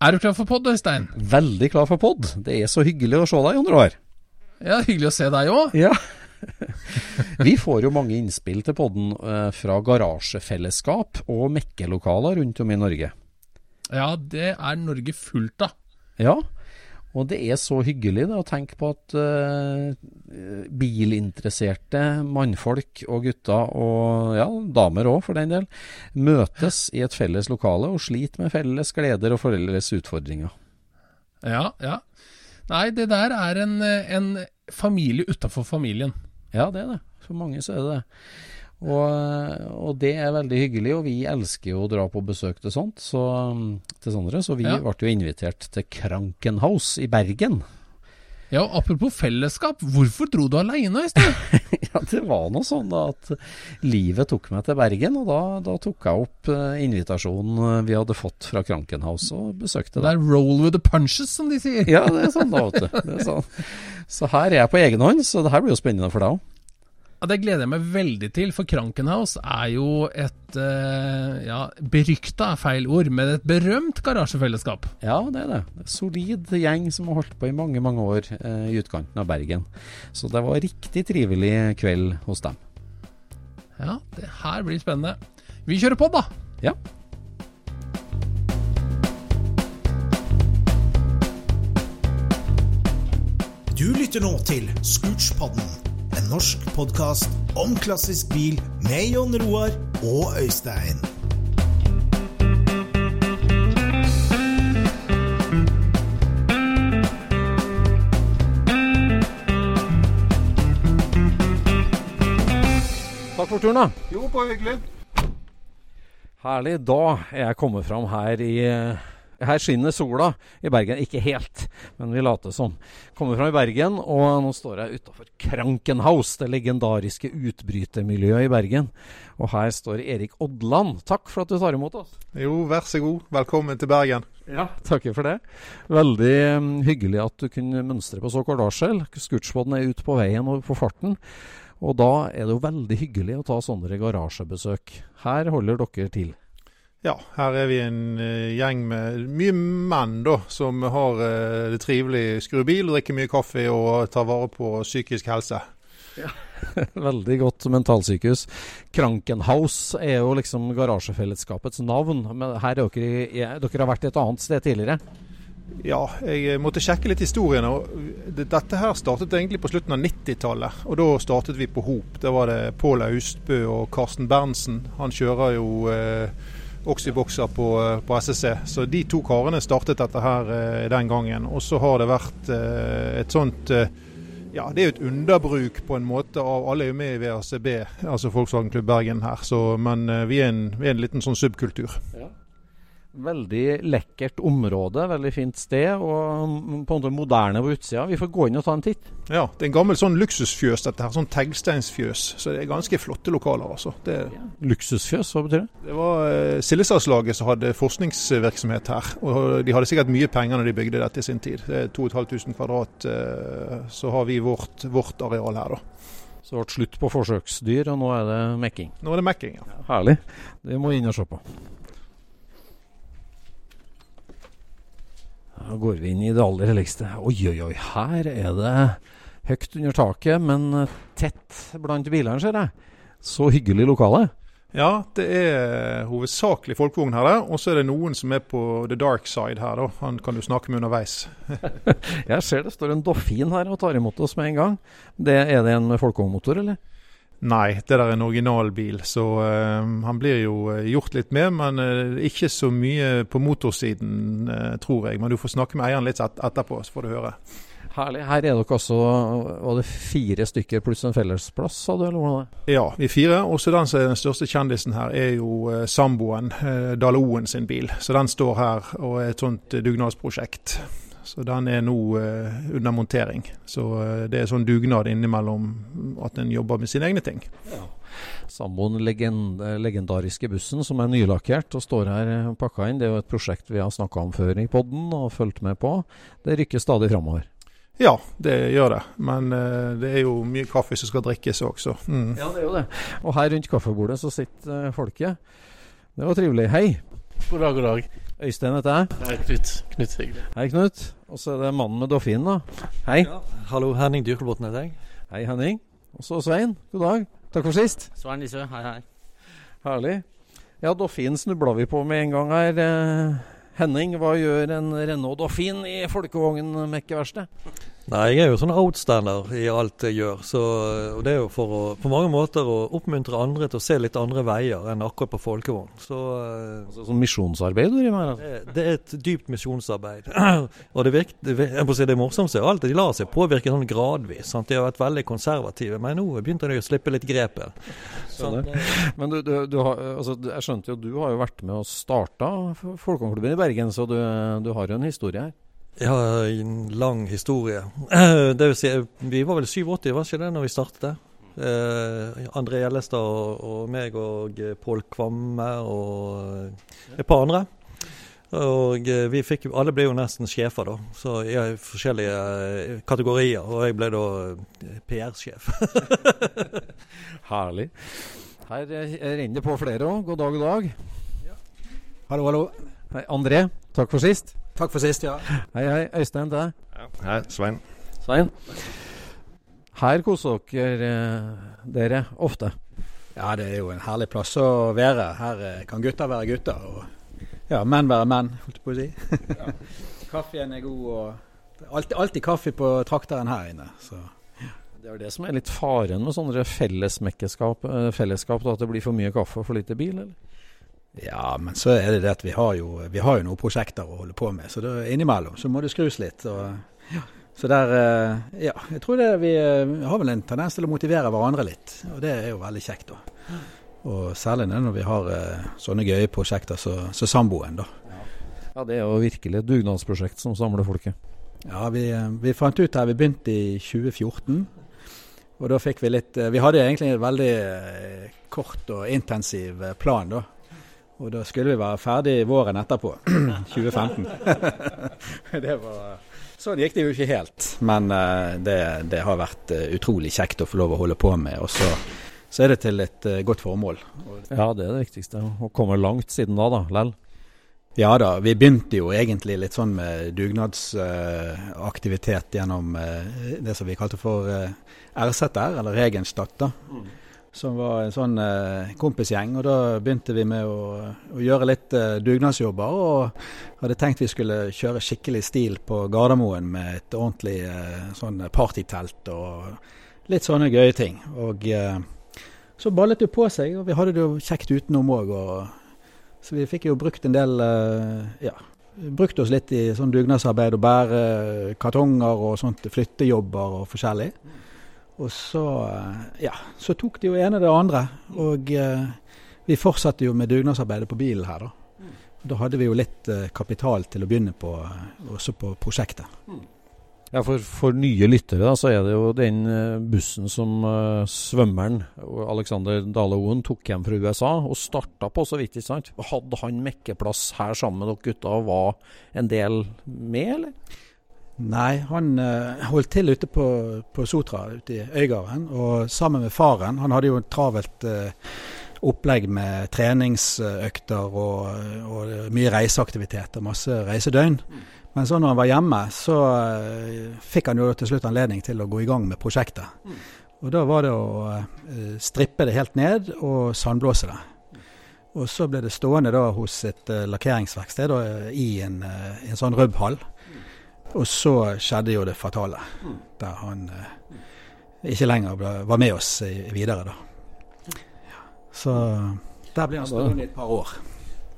Er du klar for pod, Øystein? Veldig klar for pod. Det er så hyggelig å se deg, Jon Roar. Ja, hyggelig å se deg òg. Ja. Vi får jo mange innspill til podden eh, fra garasjefellesskap og mekkelokaler rundt om i Norge. Ja, det er Norge fullt av. Ja, og det er så hyggelig da, å tenke på at uh, bilinteresserte mannfolk og gutter, og ja, damer òg for den del, møtes i et felles lokale og sliter med felles gleder og felles utfordringer. Ja, ja. Nei, det der er en, en familie utafor familien. Ja, det er det. For mange så er det det. Og, og, det er veldig hyggelig, og vi elsker jo å dra på besøk til sånt, så, til sånne, så vi ja. ble jo invitert til Krankenhaus i Bergen. Ja, og Apropos fellesskap, hvorfor dro du aleine, Øystein? ja, det var noe sånn da at livet tok meg til Bergen, og da, da tok jeg opp uh, invitasjonen vi hadde fått fra Krankenhaus og besøkte det. Det er 'roll with the punches', som de sier. ja, det er sånn da, vet du. Sånn. Så her er jeg på egen hånd, så det her blir jo spennende for deg òg. Ja, Det gleder jeg meg veldig til, for Krankenhaus er jo et uh, ja, berykta er feil ord, men et berømt garasjefellesskap. Ja, det er det. Solid gjeng som har holdt på i mange, mange år uh, i utkanten av Bergen. Så det var riktig trivelig kveld hos dem. Ja, det her blir spennende. Vi kjører på, da. Ja. Du lytter nå til Scootspodden en norsk podkast om klassisk bil med Jon Roar og Øystein. Takk for turen, da. Jo, bare hyggelig. Herlig. Da er jeg kommet fram her i her skinner sola i Bergen. Ikke helt, men vi later som. Kommer fra i Bergen, og nå står jeg utafor Krankenhaus, det legendariske utbrytermiljøet i Bergen. Og her står Erik Odland. Takk for at du tar imot oss. Jo, vær så god. Velkommen til Bergen. Ja, takker for det. Veldig um, hyggelig at du kunne mønstre på så kort varsel. Scootspoden er ute på veien og på farten. Og da er det jo veldig hyggelig å ta sånne garasjebesøk. Her holder dere til. Ja, her er vi en uh, gjeng med mye menn da, som har uh, det trivelig, skrur bil, drikker mye kaffe og tar vare på psykisk helse. Ja. Veldig godt mentalsykehus. Krankenhaus er jo liksom garasjefellesskapets navn. Men her er dere, er, dere har vært et annet sted tidligere? Ja, jeg eh, måtte sjekke litt historien. Dette her startet egentlig på slutten av 90-tallet. Og da startet vi på Hop. Da var det Pål Austbø og Karsten Berntsen. Han kjører jo eh, Oxybokser på, eh, på SSC. Så de to karene startet dette her eh, den gangen. Og så har det vært eh, et sånt eh, ja, det er jo et underbruk på en måte av Alle er jo med i VRCB, altså Volkswagen Klubb Bergen her. Så, men eh, vi er, en, vi, er en, liten sånn subkultur. Ja. Veldig lekkert område, veldig fint sted, og på en måte moderne på utsida. Vi får gå inn og ta en titt. Ja, det er en gammel sånn luksusfjøs, dette her. Sånn teglsteinsfjøs. Så det er ganske flotte lokaler, altså. Det, Luksusfjøs, hva betyr det? det var uh, Sildesalslaget som hadde forskningsvirksomhet her. Og de hadde sikkert mye penger når de bygde dette i sin tid. Det er 2500 kvadrat. uh, Så har vi vårt, vårt areal her, da. Så det ble slutt på forsøksdyr, og nå er det mekking. Nå er det mekking, ja. Herlig. Det må vi inn og se på. Da går vi inn i det aller helligste. Oi, oi, oi. Her er det høyt under taket, men tett blant bilene, ser jeg. Så hyggelig lokale. Ja, det er hovedsakelig folkevogn her, og så er det noen som er på the dark side her. da. Han kan du snakke med underveis. Jeg ser det står en Doffin her og tar imot oss med en gang. Det, er det en folkevognmotor, eller? Nei, det der er en originalbil, så uh, han blir jo eh, gjort litt med. Men uh, ikke så mye på motorsiden, uh, tror jeg. Men du får snakke med eieren litt et etterpå, så får du høre. Herlig. Her er dere også Var det fire stykker pluss en fellesplass, sa du? eller hvordan? det? Ja, vi fire. Også den er den største kjendisen her, er jo samboen, eh, Dale Oen sin bil. Så den står her og er et sånt dugnadsprosjekt. Så den er nå eh, under montering. Så eh, det er sånn dugnad innimellom at en jobber med sine egne ting. Samboen legend, legendariske bussen som er nylakkert og står her eh, pakka inn. Det er jo et prosjekt vi har snakka om før i podden og fulgt med på. Det rykker stadig framover. Ja, det gjør det. Men eh, det er jo mye kaffe som skal drikkes også. Mm. Ja, det er jo det. Og her rundt kaffebordet så sitter eh, folket. Det var trivelig. Hei. God dag, god dag. Øystein heter jeg. Hei, Knut. Knut Hyggelig. Hei, Knut. Og så er det mannen med Doffinen, da. Hei. Ja. Hallo, Henning Dyrkelbotn heter jeg. Hei, Henning. Og så Svein. God dag. Takk for sist. Svein Lise. hei hei. Herlig. Ja, Doffin snubla vi på med en gang her. Eh, Henning, hva gjør en Renault Doffin i folkevognmekkeverkstedet? Nei, jeg er jo sånn outstander i alt jeg gjør. Så, og det er jo for å på mange måter å oppmuntre andre til å se litt andre veier enn akkurat på folkevogn. Så eh, Altså, sånn misjonsarbeid du driver med? Altså. det, det er et dypt misjonsarbeid. og det, virker, det, jeg må si det morsomste er alt de lar seg påvirke sånn gradvis. Sant? De har vært veldig konservative, men nå begynte de å slippe litt grepet. Sånn, Men du, du, du har, altså, jeg skjønte jo du har jo vært med og starta Folkevognklubben i Bergen, så du, du har jo en historie her. Ja, en lang historie. Det vil si, vi var vel 87, var ikke det, når vi startet? Eh, André Gjellestad og, og meg og eh, Pål Kvamme og et par andre. Og eh, vi fikk, jo- alle ble jo nesten sjefer, da. Så i forskjellige eh, kategorier. Og jeg ble da eh, PR-sjef. Herlig. Her eh, renner det på flere òg. God dag, god dag. Hallo, hallo. Hei, André, takk for sist. Takk for sist, ja. Hei, hei. Øystein til deg. Hei, Svein. Svein. Her koser dere dere ofte. Ja, det er jo en herlig plass å være. Her eh, kan gutter være gutter, og ja, menn være menn, holdt jeg på å si. Kaffen er god, og det er alltid, alltid kaffe på trakteren her inne. Så. Det er jo det som er litt faren med sånne fellesmekkeskap, eh, fellesskap, da, at det blir for mye kaffe og for lite bil, eller? Ja, men så er det det at vi har jo, vi har jo noen prosjekter å holde på med, så det, innimellom så må det skrus litt. Og, så der, eh, ja, jeg tror det vi eh, har vel en tendens til å motivere hverandre litt, og det er jo veldig kjekt da. Og særlig når vi har eh, sånne gøye prosjekter som så, samboen da. Ja, det er jo virkelig et dugnadsprosjekt som samler folket. Ja, vi, vi fant ut her, vi begynte i 2014. Og da fikk vi litt Vi hadde egentlig en veldig kort og intensiv plan da. Og da skulle vi være ferdig våren etterpå. 2015. det var Sånn gikk det jo ikke helt. Men eh, det, det har vært eh, utrolig kjekt å få lov å holde på med. Og så, så er det til et eh, godt formål. Ja, det er det viktigste. Å komme langt siden da, da. Lell. Ja da, vi begynte jo egentlig litt sånn med dugnadsaktivitet gjennom uh, det som vi kalte for uh, RZR, eller Regenstadt, da. Som var en sånn eh, kompisgjeng. Og da begynte vi med å, å gjøre litt eh, dugnadsjobber. Og hadde tenkt vi skulle kjøre skikkelig stil på Gardermoen med et ordentlig eh, sånn partytelt og litt sånne gøye ting. Og eh, så ballet det på seg, og vi hadde det jo kjekt utenom òg. Så vi fikk jo brukt en del eh, Ja, brukt oss litt i sånn dugnadsarbeid og bære kartonger og sånt, flyttejobber og forskjellig. Og så, eh, ja, så tok det jo ene det andre. Og eh, vi fortsatte jo med dugnadsarbeidet på bilen her, da. da hadde vi jo litt eh, kapital til å begynne på, eh, også på prosjektet. Ja, for, for nye lyttere da, så er det jo den eh, bussen som uh, svømmeren Alexander Dale Oen tok hjem fra USA og starta på, så vidt. ikke sant? Hadde han mekkeplass her sammen med dere gutta og var en del med, eller? Nei, han uh, holdt til ute på, på Sotra, ute i Øygarden. Og sammen med faren. Han hadde jo et travelt uh, opplegg med treningsøkter og, og mye reiseaktivitet og masse reisedøgn. Mm. Men så når han var hjemme, så uh, fikk han jo til slutt anledning til å gå i gang med prosjektet. Mm. Og da var det å strippe det helt ned og sandblåse det. Og så ble det stående da hos et lakkeringsverksted da, i en, en sånn rubbhall. Og så skjedde jo det fatale, der han ikke lenger ble, var med oss videre, da. Så der ble han stående i et par år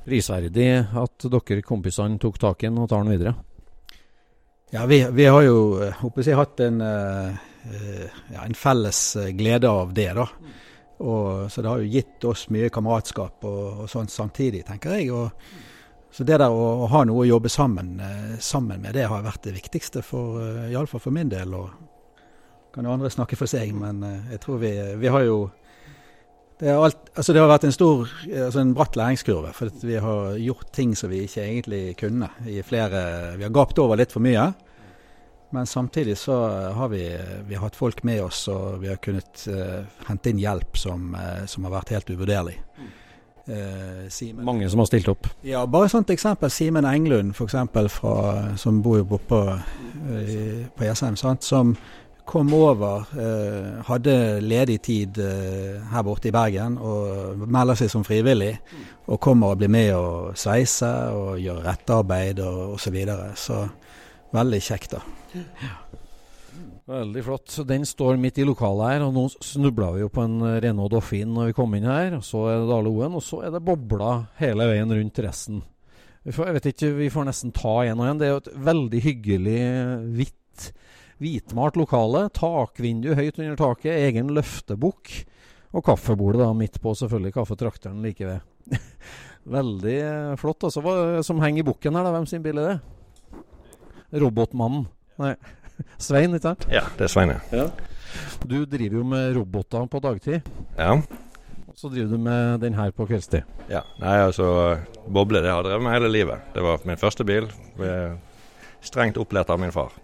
prisverdig at dere kompisene tok tak i ham og tar ham videre? Ja, vi, vi har jo håper jeg, hatt en, uh, ja, en, felles eh, glede av det. da. Og, så det har jo gitt oss mye kameratskap og, og sånn samtidig, tenker jeg. Og, så det der å, å, ha noe å jobbe sammen, uh, sammen med, det har vært det viktigste for uh, iallfall for min del. Og kan jo andre snakke for seg, men jeg tror vi, vi har jo det, alt, altså det, har vært en stor, altså en bratt læringskurve. For vi har gjort ting som vi ikke egentlig kunne. flere, Vi har gapt over litt for mye. Men samtidig så har vi, vi har hatt folk med oss, og vi har kunnet uh, hente inn hjelp som, uh, som, har vært helt uvurderlig. Uh, Mange som har stilt opp? Ja, bare et sånt eksempel. Simen Englund, f.eks., som bor jo borte på Jessheim. Som kom over, eh, hadde ledig tid eh, her borte i Bergen og melder seg som frivillig. Og kommer og blir med og sveise og gjør rettearbeid og osv. Så, videre. så veldig kjekt, da. Ja. Veldig flott. Den står midt i lokalet her, og nå snubla vi jo på en Renault Dauphin når vi kom inn her. og Så er det Dale Oen, og så er det bobler hele veien rundt resten. Vi får, jeg vet ikke, vi får nesten ta en og en. Det er jo et veldig hyggelig, hvitt Hvitmalt lokale, takvindu høyt under taket, egen løftebukk. Og kaffebordet da midt på, selvfølgelig kaffetrakteren like ved. Veldig eh, flott. altså. Hva som henger i bukken her, da? Hvem sin bil er det? Robotmannen. Nei, Svein, ikke sant? Ja, det er Svein, ja. Du driver jo med roboter på dagtid. Ja. Så driver du med den her på kveldstid. Ja. Nei, altså Boble det har jeg drevet med hele livet. Det var min første bil. Strengt opplært av min far.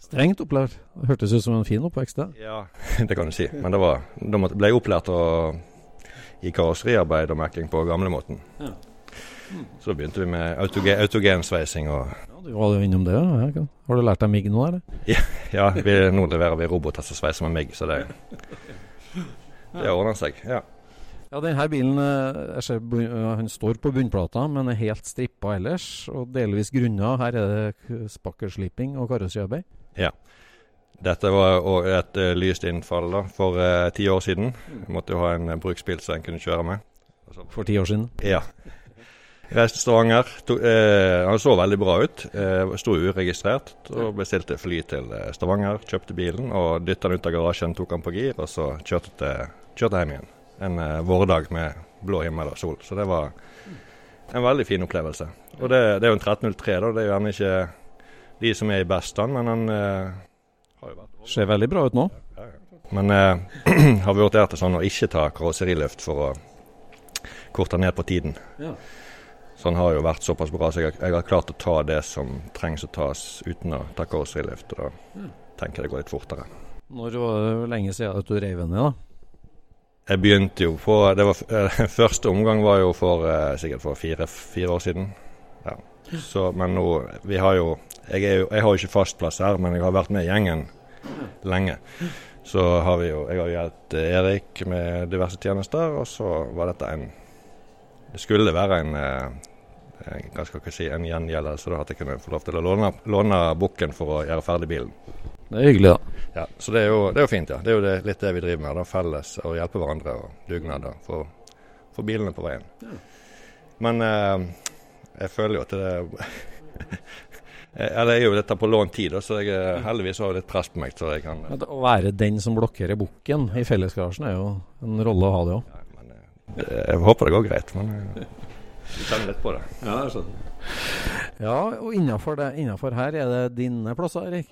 Strengt opplært. Det hørtes ut som en fin oppvekst, det. Ja, det kan du si. Men det var, da ble jeg opplært i karosseriarbeid og mekling på gamlemåten. Ja. Så begynte vi med autogen, autogensveising og ja, Du var jo innom det, ja. Har du lært deg MIG nå, eller? Ja, ja vi, nå leverer vi roboter som sveiser med MIG, så det, det ordner seg. ja. Ja, denne bilen eh, jeg ser, han står på bunnplata, men er helt strippa ellers. Og delvis grunna. Her er det spakkelsliping og karosseriarbeid. Ja. Dette var et uh, lyst innfall da, for uh, ti år siden. Jeg måtte jo ha en bruksbil som en kunne kjøre med. For ti år siden? Ja. Reiste Stavanger. han så veldig bra ut. Eh, Sto uregistrert. og Bestilte fly til Stavanger. Kjøpte bilen og dytta den ut av garasjen, tok den på gir, og så kjørte, til, kjørte hjem igjen. En eh, vårdag med blå himmel og sol. Så det var en veldig fin opplevelse. Og det, det er jo en 1303, da. Det er jo gjerne ikke de som er i best stand, men han eh, har jo vært Ser veldig bra ut nå. Ja, ja. Men eh, har vurdert det sånn å ikke ta karosseriløft for å korte ned på tiden. Ja. Så han har jo vært såpass bra, så jeg, jeg, har klart å ta det som trengs å tas uten å ta karosseriløft. Og da ja. tenker jeg det går litt fortere. Når var det lenge siden at du reiv ned, da? Jeg begynte jo på det var, Første omgang var jo for sikkert for fire, fire år siden. Ja. Så, men nå Vi har jo jeg, jo, jeg, har jo ikke fast plass her, men jeg har vært med i gjengen lenge. Så har vi jo Jeg har hjulpet Erik med diverse tjenester, og så var dette en Det skulle være eh, en hva skal jeg si, en gjengjeldelse, da, at jeg kunne få lov til å låne, låne bukken for å gjøre ferdig bilen. Det er hyggelig, da. Ja, Så det er jo, det er jo fint, ja. Det er jo det, litt det vi driver med. da, Felles og hjelpe hverandre og dugnad for, for bilene på veien. Men eh, jeg føler jo at det Eh, eller jeg er jo dette på lånt tid, så jeg eh, heldigvis har litt press på meg. så jeg kan... Å være den som blokkerer bukken i fellesgarasjen er jo en rolle å ha, det òg. Ja, eh, jeg håper det går greit, men Du kjenner litt på det. Ja, jeg skjønner. Ja, og innafor, innenfor her er det dine plasser, Erik.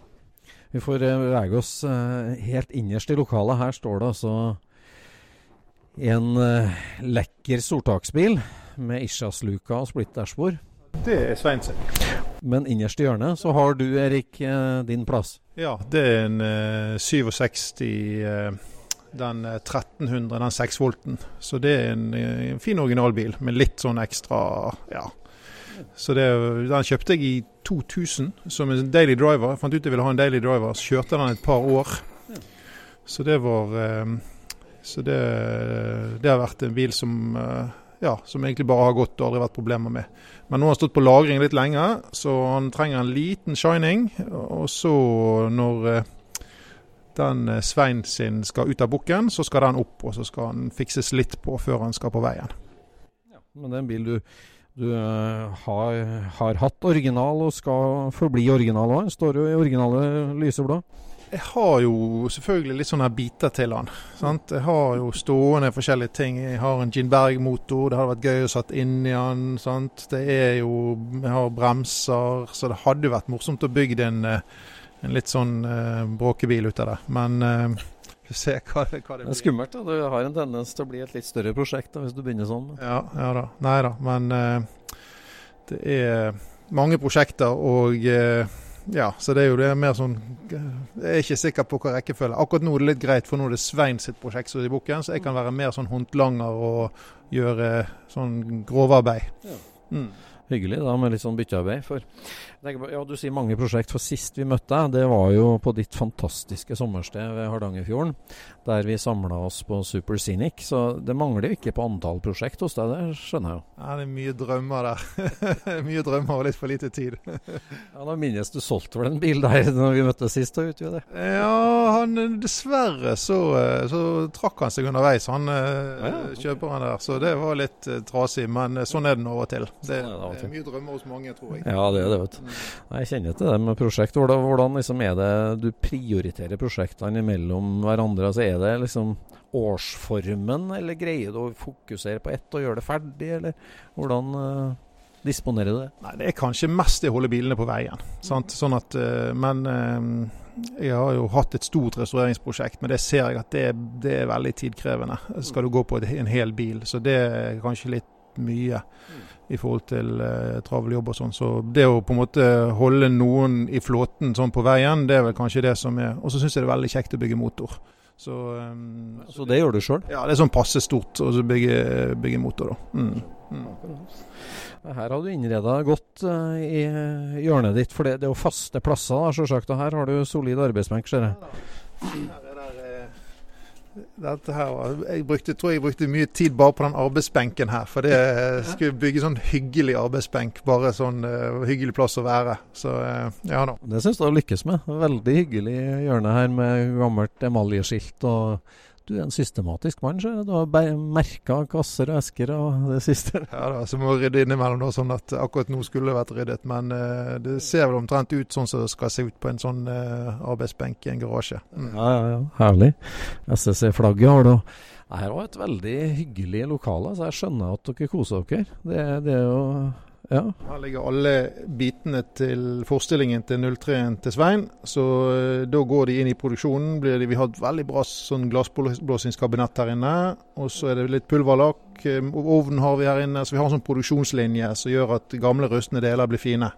Vi får eh, bevege oss eh, helt innerst i lokalet. Her står det altså en eh, lekker stortaksbil med Ishas-luka og splitt dashbord. Det er Svein sin. Men innerst i hjørnet så har du, Erik, din plass. Ja, det er en eh, 67 eh, den eh, 1300, den 6 volten. Så det er en, eh, en fin originalbil med litt sånn ekstra ja. Så det, Den kjøpte jeg i 2000 som en daily driver. Jeg fant ut jeg ville ha en daily driver, så kjørte den et par år. Så det var eh, Så det, det har vært en bil som eh, ja, som egentlig bare har gått og aldri vært problemer med. Men nå har han stått på lagring litt lenge, så han trenger en liten shining. Og så når eh, den eh, Svein sin skal ut av bukken, så skal den opp, og så skal den fikses litt på før han skal på veien. Men det er en bil du, du eh, har, har hatt original og skal forbli original òg. Står jo i originale lyseblå. Jeg har jo selvfølgelig litt sånne biter til han. Sant? Jeg har jo stående forskjellige ting. Jeg har en Gin Berg-motor, det hadde vært gøy å satt inn i han. Sant? Det er jo Jeg har bremser, så det hadde vært morsomt å bygge en, eh, en litt sånn eh, bråkebil ut av det. Men eh, vi får se hva, det- hva det Det er skummelt. da. Du har en tendens til å bli et litt større prosjekt da, hvis du begynner sånn. Ja, ja da. Nei da. Men eh, det er mange prosjekter, og eh, ja, så det er jo det mer sånn Jeg er ikke sikker på hva rekkefølge. Akkurat nå er det litt greit, for nå er det Svein sitt prosjekt som er i bukken, så jeg kan være mer sånn håndlanger og gjøre sånn grovarbeid. Mm. Hyggelig da, med litt sånn byttearbeid. For på, ja, Du sier mange prosjekt. For sist vi møtte deg, det var jo på ditt fantastiske sommersted ved Hardangerfjorden. Der vi samla oss på Super Scenic. Så det mangler jo ikke på antall prosjekt hos deg, det skjønner jeg jo. Ja, det er mye drømmer der. mye drømmer og litt for lite tid. Ja, Da minnes du solgte vel en bil der når vi møttes sist? Da, utgjorde det. Ja, han, dessverre så, så trakk han seg underveis, han eh, Ja, ja. kjøperen der. Så det var litt eh, trasig, men eh, sånn er det nå av og til. Det, Sånn er det av og til. mye drømmer hos mange, tror jeg. Ja, det er det, vet du. Jeg kjenner til det med prosjekt. Hvordan, hvordan liksom er det du prioriterer prosjektene mellom hverandre? Altså Er det liksom årsformen, eller greier du å fokusere på ett og gjøre det ferdig, eller hvordan uh, disponerer du det? Nei, det er kanskje mest det å holde bilene på veien. Sant? Sånn at, uh, men uh, jeg har jo hatt et stort restaureringsprosjekt, men det ser jeg at det, det er veldig tidkrevende. Skal du gå på en hel bil, så det er kanskje litt mye i forhold til eh, travel jobb og sånn. Så det å på en måte holde noen i flåten sånn på veien, det er vel kanskje det som er Og så syns jeg det er veldig kjekt å bygge motor. Så, um, Så det gjør du sjøl? ja, det er sånn passe stort å bygge, bygge motor, da. Mm. Mm. Her har du innreda godt uh, i hjørnet ditt, for det, det er jo faste plasser, da, selvsagt. Og her har du solid arbeidsbenk, ser jeg. Her er der, eh, dette her, jeg brukte, tror jeg brukte mye tid bare på den arbeidsbenken her. For det skulle bygge sånn hyggelig arbeidsbenk. Bare sånn uh, hyggelig plass å være. Så uh, ja da. Det syns jeg du har lykkes med. Veldig hyggelig hjørne her med gammelt emaljeskilt. og Du er en systematisk mann, ser. Du har merka kasser og esker og det siste. Ja da, Så må vi rydde innimellom, da, sånn at akkurat nå skulle det vært ryddet. Men uh, det ser vel omtrent ut sånn som det skal se ut på en sånn uh, arbeidsbenk i en garasje. Mm. Ja, ja, ja. Herlig. SSC-flagget har du. Det her var et veldig hyggelig lokale, så jeg skjønner at dere koser dere. Det, det er jo Ja. Her ligger alle bitene til forestillingen til 03-en til Svein. Så eh, da går de inn i produksjonen. Blir de, vi har et veldig bra sånn glassblåsingskabinett her inne. Og så er det litt pulverlakk. eh, Ovn har vi her inne. Så vi har en sånn produksjonslinje som gjør at gamle rustne deler blir fine.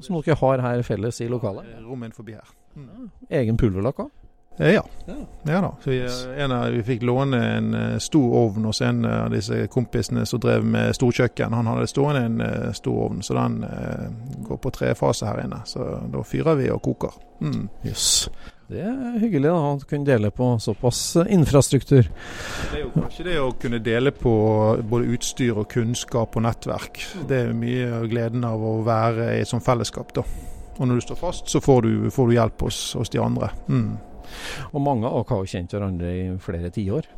Som dere har her felles i lokalet. Rommet forbi her. Mm. Egen pulverlakk òg? Eh, ja. Ja. ja da. Vi, eh, en av, vi fikk låne en eh, stor ovn hos en av disse kompisene som drev med storkjøkken. Han hadde stående en stor ovn, så den går på trefase her inne. Så da fyrer vi og koker. Mm. Yes. Det er hyggelig da, å kunne dele på såpass infrastruktur. Det er jo kanskje det å kunne dele på både utstyr og kunnskap og nettverk. Det er mye av gleden av å være i et sånt fellesskap, da. Og når du står fast, så får du, får du hjelp hos, hos de andre. Mm. Og mange av dere har jo kjent hverandre i flere tiår.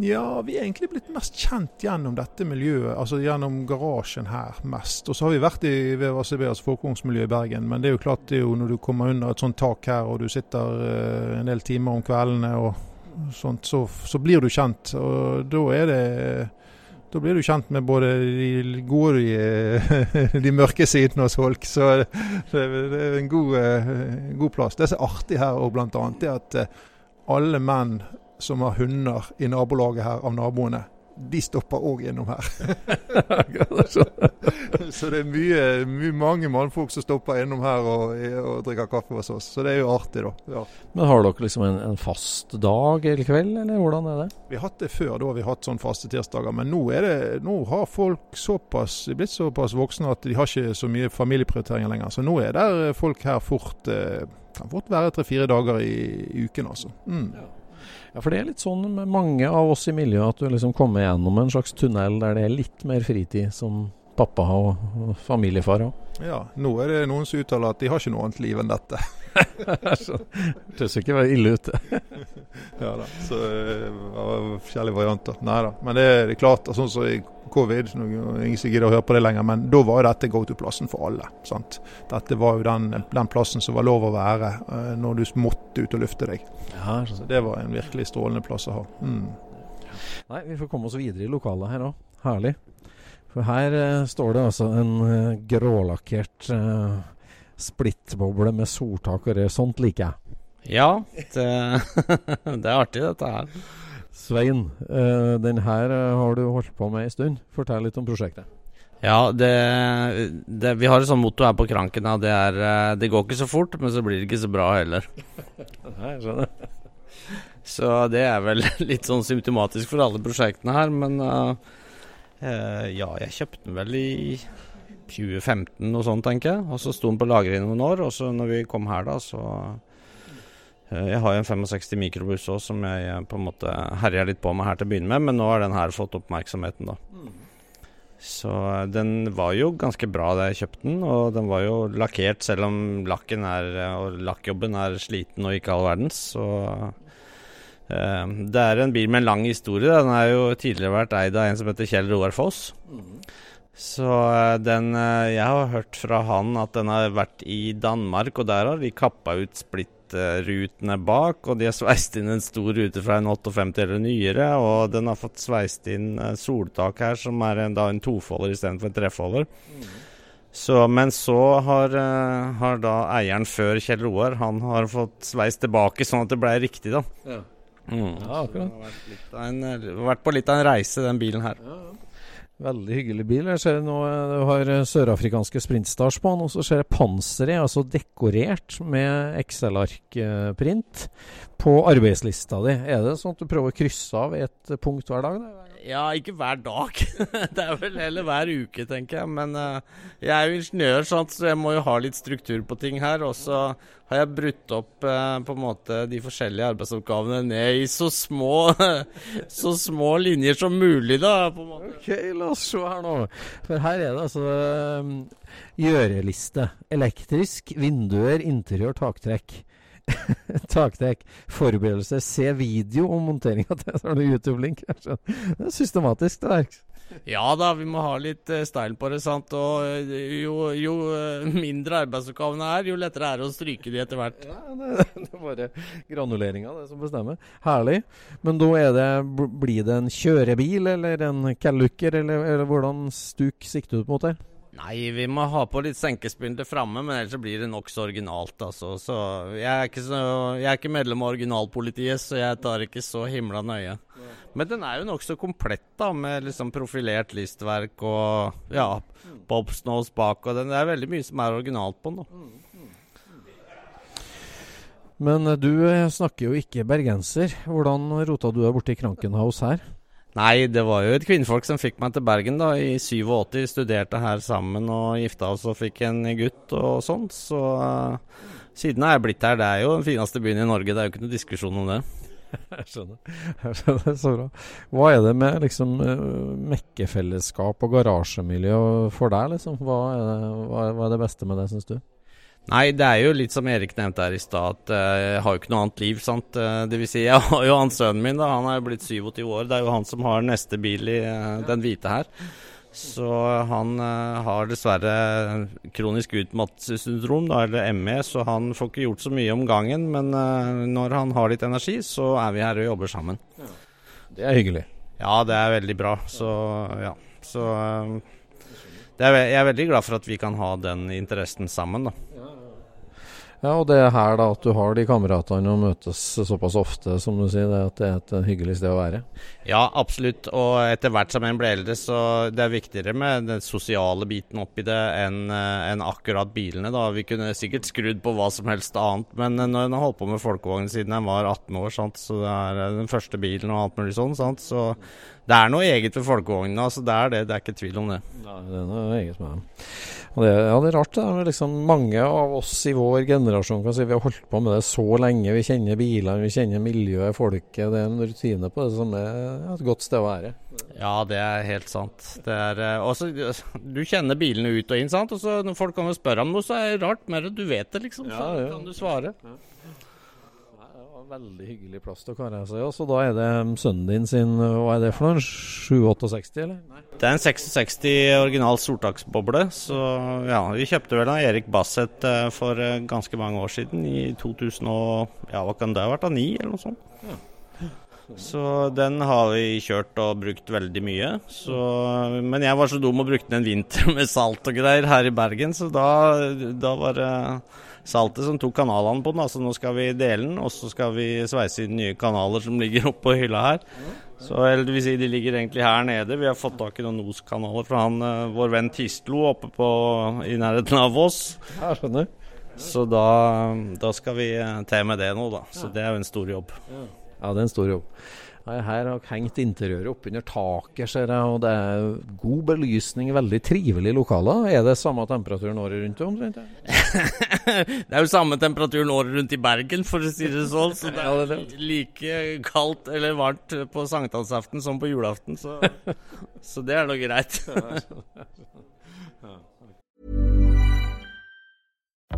Ja, vi er egentlig blitt mest kjent gjennom dette miljøet, altså gjennom garasjen her mest. Og så har vi vært i VVACB, altså folkeungsmiljøet i Bergen. Men det er jo klart det er jo når du kommer under et sånt tak her og du sitter eh, en del timer om kveldene og sånt, så, så blir du kjent. Og da er det Da blir du kjent med både de gode og de, de mørke sidene hos folk. Så det, er en god, uh, god, plass. Det som er artig her, blant annet, er at uh, alle menn som har hunder i nabolaget her av naboene, de stopper òg gjennom her. så det er mye, mye, mange mannfolk som stopper innom her og, og, drikker kaffe hos oss. Så det er jo artig, da. Ja. Men har dere liksom en, en, fast dag eller kveld, eller hvordan er det? Vi har hatt det før, da har vi hatt sånn faste tirsdager. Men nå, er det, nå har folk såpass, blitt såpass voksne at de har ikke så mye familieprioriteringer lenger. Så nå er det folk her fort eh, kan fort være tre-fire dager i, i, uken, altså. Mm. Ja. Ja, for det er litt sånn med mange av oss i miljøet at du liksom kommer gjennom en slags tunnel der det er litt mer fritid som pappa og familiefar òg. Ja, nå er det noen som uttaler at de har ikke noe annet liv enn dette. Høres ikke være ille ute. ja da, så det var forskjellige varianter. Nei da. Men det er klart, sånn som i covid, ingen som gidder å høre på det lenger, men da var jo dette go to-plassen for alle. sant? Dette var jo den, den, plassen som var lov å være uh, når du måtte ut og lufte deg. Ja, så det var en virkelig strålende plass å ha. Mm. Nei, vi får komme oss videre i lokalet her òg. Herlig. For her uh, står det altså en uh, grålakkert uh, splittboble med soltak og det. Sånt liker jeg. Ja, det, det er artig dette her. Svein, uh, den her har du holdt på med en stund. Fortell litt om prosjektet. Ja, det, det, vi har et sånt motto her på Kranken. Det er Det går ikke så fort, men så blir det ikke så bra heller. Nei, skjønner. Så det er vel litt sånn symptomatisk for alle prosjektene her, men uh, Uh, ja, jeg kjøpte den vel i 2015 og sånn, tenker jeg. Og så sto den på lageret i noen år, og så når vi kom her, da, så Jeg har jo en 65 mikrobuss òg som jeg på en måte herja litt på med her til å begynne med, men nå har den her fått oppmerksomheten, da. Så uh, den var jo ganske bra da jeg kjøpte den, og den var jo lakkert selv om lakken er, og lakkjobben er sliten og ikke all verdens. Så Eh, det er en bil med en lang historie. Den har jo tidligere vært eid av en som heter Kjell Roar Foss. Så eh, den eh, Jeg har hørt fra han at den har vært i Danmark, og der har de kappa ut splittrutene bak. Og de har sveist inn en stor rute fra en 58 eller nyere, og den har fått sveist inn soltak her, som er en, da en tofolder istedenfor en trefolder. Mm. Så, men så har, har, da eieren før Kjell Roar Han har fått sveist tilbake sånn at det ble riktig, da. Ja. Mm. Ja, akkurat. Det har vært, en, vært, på litt av en reise, den bilen her. Ja, ja. Veldig hyggelig bil. Jeg ser nå eh, du har eh, sørafrikanske sprintstars på den, og så ser jeg panseret, altså dekorert med XL-ark-print på arbeidslista di. Er det sånn at du prøver å krysse av et punkt hver dag? Da? Ja, ikke hver dag. det er vel heller hver uke, tenker jeg. Men uh, jeg er jo ingeniør, sant, så jeg må jo ha litt struktur på ting her. Og så har jeg brutt opp uh, på en måte de forskjellige arbeidsoppgavene ned i så små, så små linjer som mulig, da. på en måte. Ok, la oss se her nå. For her er det altså um, gjøreliste. Elektrisk, vinduer, interiør, taktrekk. takdekk, forberedelser, se video om monteringa til så har du YouTube-link. Det er systematisk, det der. Ja da, vi må ha litt uh, style på det. sant? Og uh, jo, jo uh, mindre arbeidsoppgavene er, jo lettere er det å stryke de etter hvert. Ja, det, det er bare granuleringa det som bestemmer. Herlig. Men da er det, blir det en kjørebil eller en Callucker, eller, eller hvordan stuk sikter du mot her? Nei, vi må ha på litt senkespinter framme, men ellers blir det nokså originalt. Altså. Så jeg er, ikke så, jeg er ikke medlem av originalpolitiet, så jeg tar ikke så himla nøye. Men den er jo nokså komplett, da, med liksom profilert listverk og ja, bobsnose bak. Og den, det er veldig mye som er originalt på den. da. Men du eh, snakker jo ikke bergenser. Hvordan rota du deg borti Krankenhaus her? Nei, det var jo et kvinnfolk som fikk meg til Bergen da, i 87. Studerte her sammen og gifta oss og fikk en gutt og sånt. Så uh, siden har jeg blitt her. Det er jo den fineste byen i Norge, det er jo ikke noe diskusjon om det. Jeg skjønner. Jeg skjønner. Så bra. Hva er det med liksom uh, mekkefellesskap og garasjemiljø for deg, liksom? Hva er, det, hva er det beste med det, syns du? Nei, det er jo litt som Erik nevnte her i stad, at uh, jeg har jo ikke noe annet liv. sant? Uh, det vil si, jeg har jo han sønnen min, da, han er jo blitt 27 år. Det er jo han som har neste bil i uh, den hvite her. Så han har dessverre kronisk utmattelsessyndrom, eller ME, så han får ikke gjort så mye om gangen. Men når han har litt energi, så er vi her og jobber sammen. Det er hyggelig. Ja, det er veldig bra. Så ja. Så eh, er, jeg er veldig glad for at vi kan ha den interessen sammen, da. Ja, og det er her da at du har de kameratene og møtes såpass ofte, som du sier, det at det er et hyggelig sted å være? Ja, absolutt. Og etter hvert som en blir eldre, så det er viktigere med den sosiale biten oppi det enn en akkurat bilene. da. Vi kunne sikkert skrudd på hva som helst annet, men når en har holdt på med folkevogn siden en var 18 år, sant? så det er den første bilen og alt mulig sånn, sant? så det er noe eget ved folkevognene. Altså det er det, det er ikke tvil om det. Ja, det er noe eget med dem. Og det, ja, det er rart. Det er liksom mange av oss i vår generasjon kan si vi har holdt på med det så lenge. Vi kjenner bilene, vi kjenner miljøet, folket. Det er en rutine på det som er et godt sted å være. Ja, det er helt sant. Det er, eh, også, du kjenner bilene ut og inn, sant? og så når folk kommer og spør om noe, så er det rart mer at du vet det, liksom. Så ja, ja. kan du svare. Ja veldig hyggelig plass til å kare seg. Og så da er det sønnen din sin Hva er det for noe? 768, eller? Nei. Det er en 66 original sortaksboble. Så ja, vi kjøpte vel av Erik Bassett eh, for eh, ganske mange år siden. I 2000 og Ja, hva kan det ha vært? Da, 9 eller noe sånt. Ja. Så den har vi kjørt og brukt veldig mye. Så, men jeg var så dum og brukte den en vinter med salt og greier her i Bergen, så da, da var det saltet som tok kanalene på den. Altså nå skal vi dele den, og så skal vi sveise inn nye kanaler som ligger oppå hylla her. Så eller det vil si de ligger egentlig her nede. Vi har fått tak i noen Nos-kanaler fra han, eh, vår venn Tistlo oppe på, i nærheten av Voss. Ja, skjønner. Så da, da, skal vi eh, til med det nå, da. Så det er jo en stor jobb. Ja, det er en stor jobb. Her har hengt interiøret oppunder taket, ser jeg, og det er god belysning. Veldig trivelig lokaler. Er det samme temperaturen året rundt omtrent? det er jo samme temperaturen året rundt i Bergen, for å si det sånn. Så det er like kaldt eller varmt på sankthansaften som på julaften, så, så det er nå greit.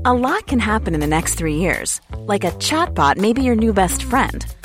A lot can happen in the next three years. Like a chatbot may be your new best friend.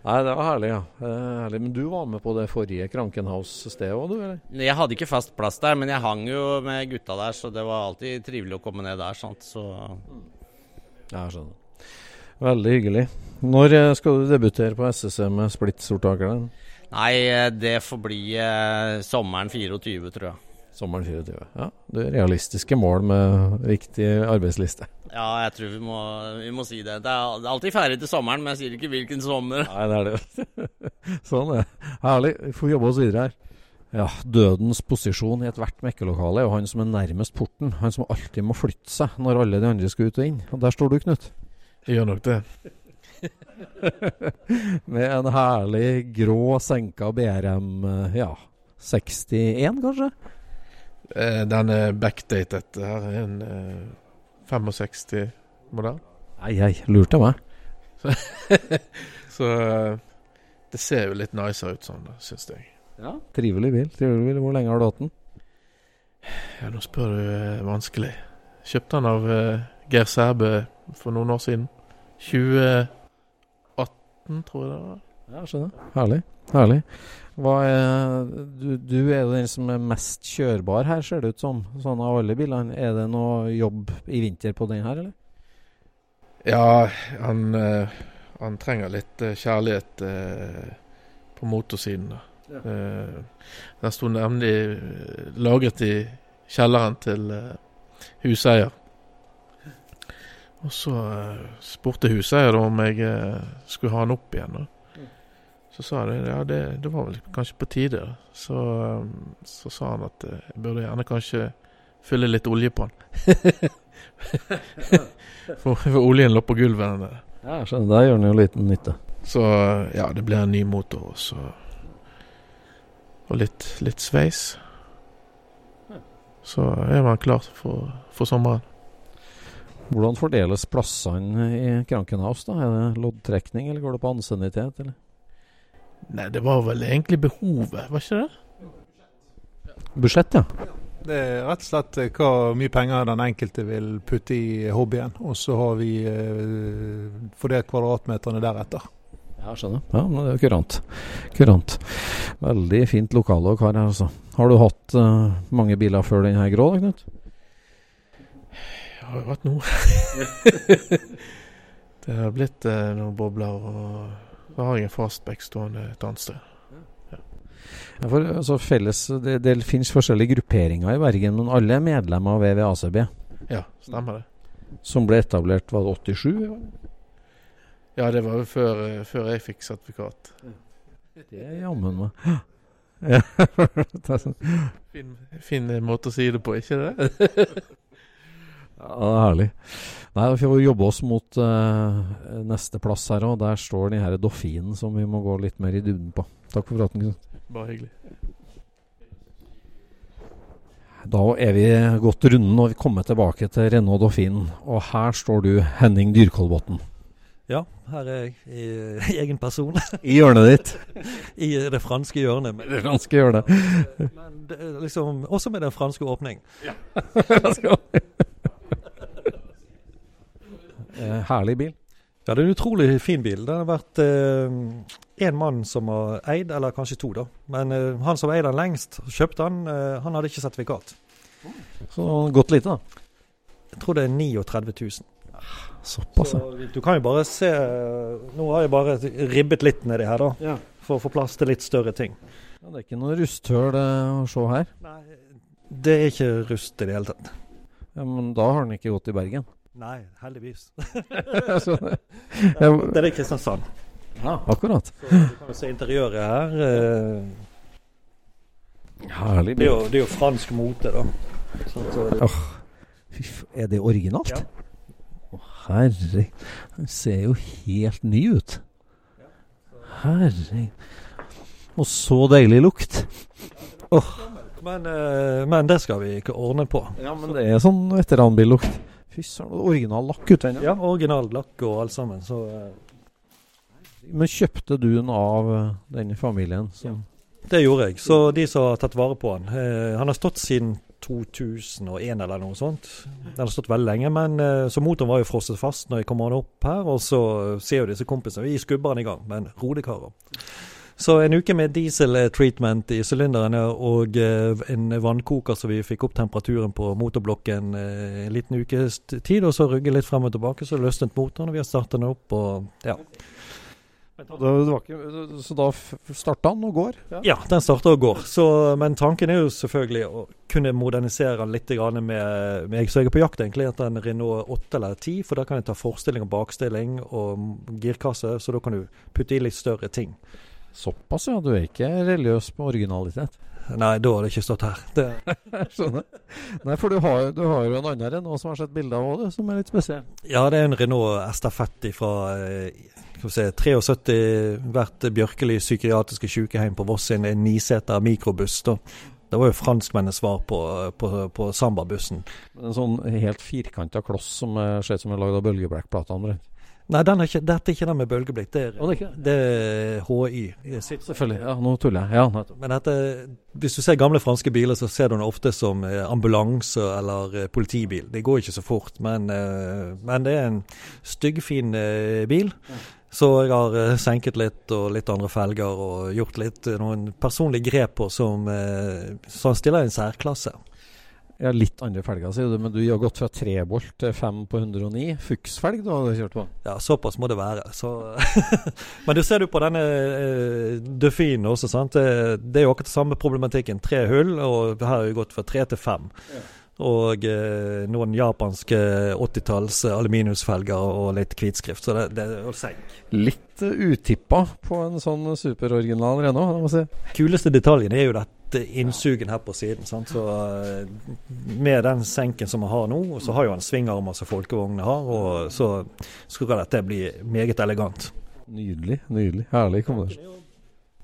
Nei, det var herlig, ja. Herlig. Men du var med på det forrige Krankenhaus-stedet òg, du? eller? Jeg hadde ikke fast plass der, men jeg hang jo med gutta der, så det var alltid trivelig å komme ned der. sant? Så... Ja, jeg skjønner. Veldig hyggelig. Når eh, skal du debutere på SSC med splitt-sortakeren? Nei, eh, det får bli eh, sommeren 24, tror jeg. Sommeren 24. Ja, det er realistiske mål med riktig arbeidsliste. Ja, jeg tror vi må, vi må si det. Det er, alltid ferdig til sommeren, men jeg sier ikke hvilken sommer. Nei, det er det. sånn er det. Herlig. Vi får jobbe oss videre her. Ja, Dødens posisjon i ethvert mekkelokale er jo han som er nærmest porten. Han som alltid må flytte seg når alle de andre skal ut og inn. Og der står du, Knut. Jeg gjør nok det. Med en herlig grå senka BRM ja, 61, kanskje? Eh, den er backdated. Det her er en eh, 65-modell. Nei, ei, lurte meg. så eh, det ser jo litt nicer ut sånn, syns jeg. Ja, Trivelig bil. trivelig bil. Hvor lenge har du hatt den? Ja, Nå spør du eh, vanskelig. Kjøpte den av Geir Sæbø for noen år siden. 2018, tror jeg det var. Ja, skjønner. Herlig. Herlig. Er, du, du, er jo den som er mest kjørbar her, ser det ut som. Sånn av alle bilene. Er det noe jobb i vinter på den her, eller? Ja, han, uh, han trenger litt uh, kjærlighet uh, på motorsiden. Ja. den sto nemlig lagret i kjelleren til huseier. Og så spurte huseier om jeg skulle ha den opp igjen. Da. Så sa jeg ja, det, det var vel kanskje på tide. Så, så sa han at jeg burde gjerne kanskje fylle litt olje på den. for, for, oljen lå på gulvet. Der. Ja, jeg skjønner. Der gjør den jo liten nytte. Så ja, det ble en ny motor også. Og litt, litt sveis. Så er man klar for, for sommeren. Hvordan fordeles plassene i Krankenhaus? da? Er det loddtrekning, eller går det på ansiennitet? Nei, det var vel egentlig behovet, var ikke det? Budsjett, ja. Det er rett og slett eh, hva mye penger den enkelte vil putte i hobbyen. Og så har vi eh, fordelt kvadratmeterne deretter. Ja, skjønner. Ja, men det er kurant. kurant. Veldig fint lokale dere har her, altså. Har du hatt uh, mange biler før den her grå, da, Knut? Jeg har jo hatt noe. det har blitt uh, noen bobler, og så har jeg en fastback stående et annet sted. Ja, for, altså, felles, det, det finnes forskjellige grupperinger i Bergen, men alle er medlemmer av VVACB? Ja, stemmer det. Som ble etablert var det 87? Ja, det var jo før, før jeg fikk sertifikat. Det er jammen meg. Ja. Fin, fin, måte å si det på, ikke det? ja, det er herlig. Nei, Vi får jobbe oss mot uh, neste plass her òg. Der står den her Doffinen som vi må gå litt mer i dybden på. Takk for praten. Bare hyggelig. Da er vi gått runden og vi kommer tilbake til Renault Dauphine. Og her står du, Henning Dyrkolbotn. Ja, her er jeg i, i egen person. I hjørnet ditt? I det franske hjørnet. Men, det franske hjørnet. men det, liksom, også med den franske åpning. Ja. eh, herlig bil. Ja, det er en utrolig fin bil. Det har vært én eh, mann som har eid, eller kanskje to, da. Men eh, han som eide den lengst, kjøpte den, eh, han hadde ikke sertifikat. Så godt lite, da? Jeg tror det er 39 000. Såpass, Så du kan jo bare se Nå har jeg bare ribbet litt nedi her, da. Ja. For å få plass til litt større ting. Ja, det er ikke noe rusthull å se her? Nei, det er ikke rust i det hele tatt. Ja, Men da har den ikke gått i Bergen? Nei, heldigvis. Så, ja, det er i Kristiansand. Ja, akkurat. Så du kan jo se interiøret her. Eh, Herlig det er, jo, det er jo fransk mote, da. Så, så det... oh, er det originalt? Ja. Å, herre Den ser jo helt ny ut. Herre Og så deilig lukt. Oh. Men, men, det skal vi ikke ordne på. Ja, men det er sånn veteranbillukt. Fy søren, original lakk ute ennå. Ja, original lakk og alt sammen. Så, Men kjøpte du den av denne familien? Ja, det gjorde jeg. Så de som har tatt vare på den uh, Han har stått siden 2001 eller noe sånt. Den har stått veldig lenge, men eh, så motoren var jo frosset fast når jeg kommer opp her. Og så ser jo disse kompisene Vi skubber den i gang, men rolig, karer. Så en uke med diesel-treatment i sylinderne og eh, en vannkoker så vi fikk opp temperaturen på motorblokken eh, en liten ukes tid, og så rugge litt frem og tilbake, så løsnet motoren, og vi har startet den opp, og ja. Ikke, så da starta den og går? Ja, ja den starter og går. Så, men tanken er jo selvfølgelig å kunne modernisere den litt med, med Så jeg er på jakt egentlig etter en Renault 8 eller 10, for da kan jeg ta forstilling og bakstilling og girkasse, så da kan du putte i litt større ting. Såpass, ja. Du er ikke religiøs på originalitet? Nei, da hadde jeg ikke stått her. Skjønner. Nei, for du har, du har, jo en annen Renault som har sett bilde av òg, som er litt spesiell? Ja, det er en Renault Estafetti fra eh, se, 73. Vært Bjørkeli psykiatriske sykehjem på Voss, en niseter mikrobuss. da. Det var jo franskmennenes svar på, på, på Samba-bussen. En sånn helt firkanta kloss som ser ut som er lagd av bølgeblekkplater? Nei, er ikke, dette er ikke den med bølgeblitt. Det, er, det er HI. Selvfølgelig. Ja, nå tuller jeg. Ja, Men dette, hvis du ser gamle franske biler, så ser du den ofte som eh, ambulanse eller eh, politibil. Det går ikke så fort, men, eh, men det er en styggfin bil. Så jeg har senket litt og litt andre felger og gjort litt noen personlige grep på som, som stiller i en særklasse. Ja, Litt andre felger, sier du, men du har gått fra trebolt til fem på 109. Fuchsfelg du har kjørt på? Ja, såpass må det være. Så men du ser du på denne uh, Duffinen også, sant? Det, det, er jo akkurat samme problematikken. Tre hull, og her har vi gått fra tre til fem. Ja. Og eh, noen japanske 80-talls aluminiumsfelger og litt hvitskrift. Så det, det er senk. Litt uh, utippa på en sånn superoriginal Renault, må jeg si. Kuleste detaljen er jo dette innsugen her på siden. Sant? Så eh, Med den senken som vi har nå, så har jo han svingarmer som folkevognene har, og så skal dette bli meget elegant. Nydelig. nydelig, Herlig kombinasjon.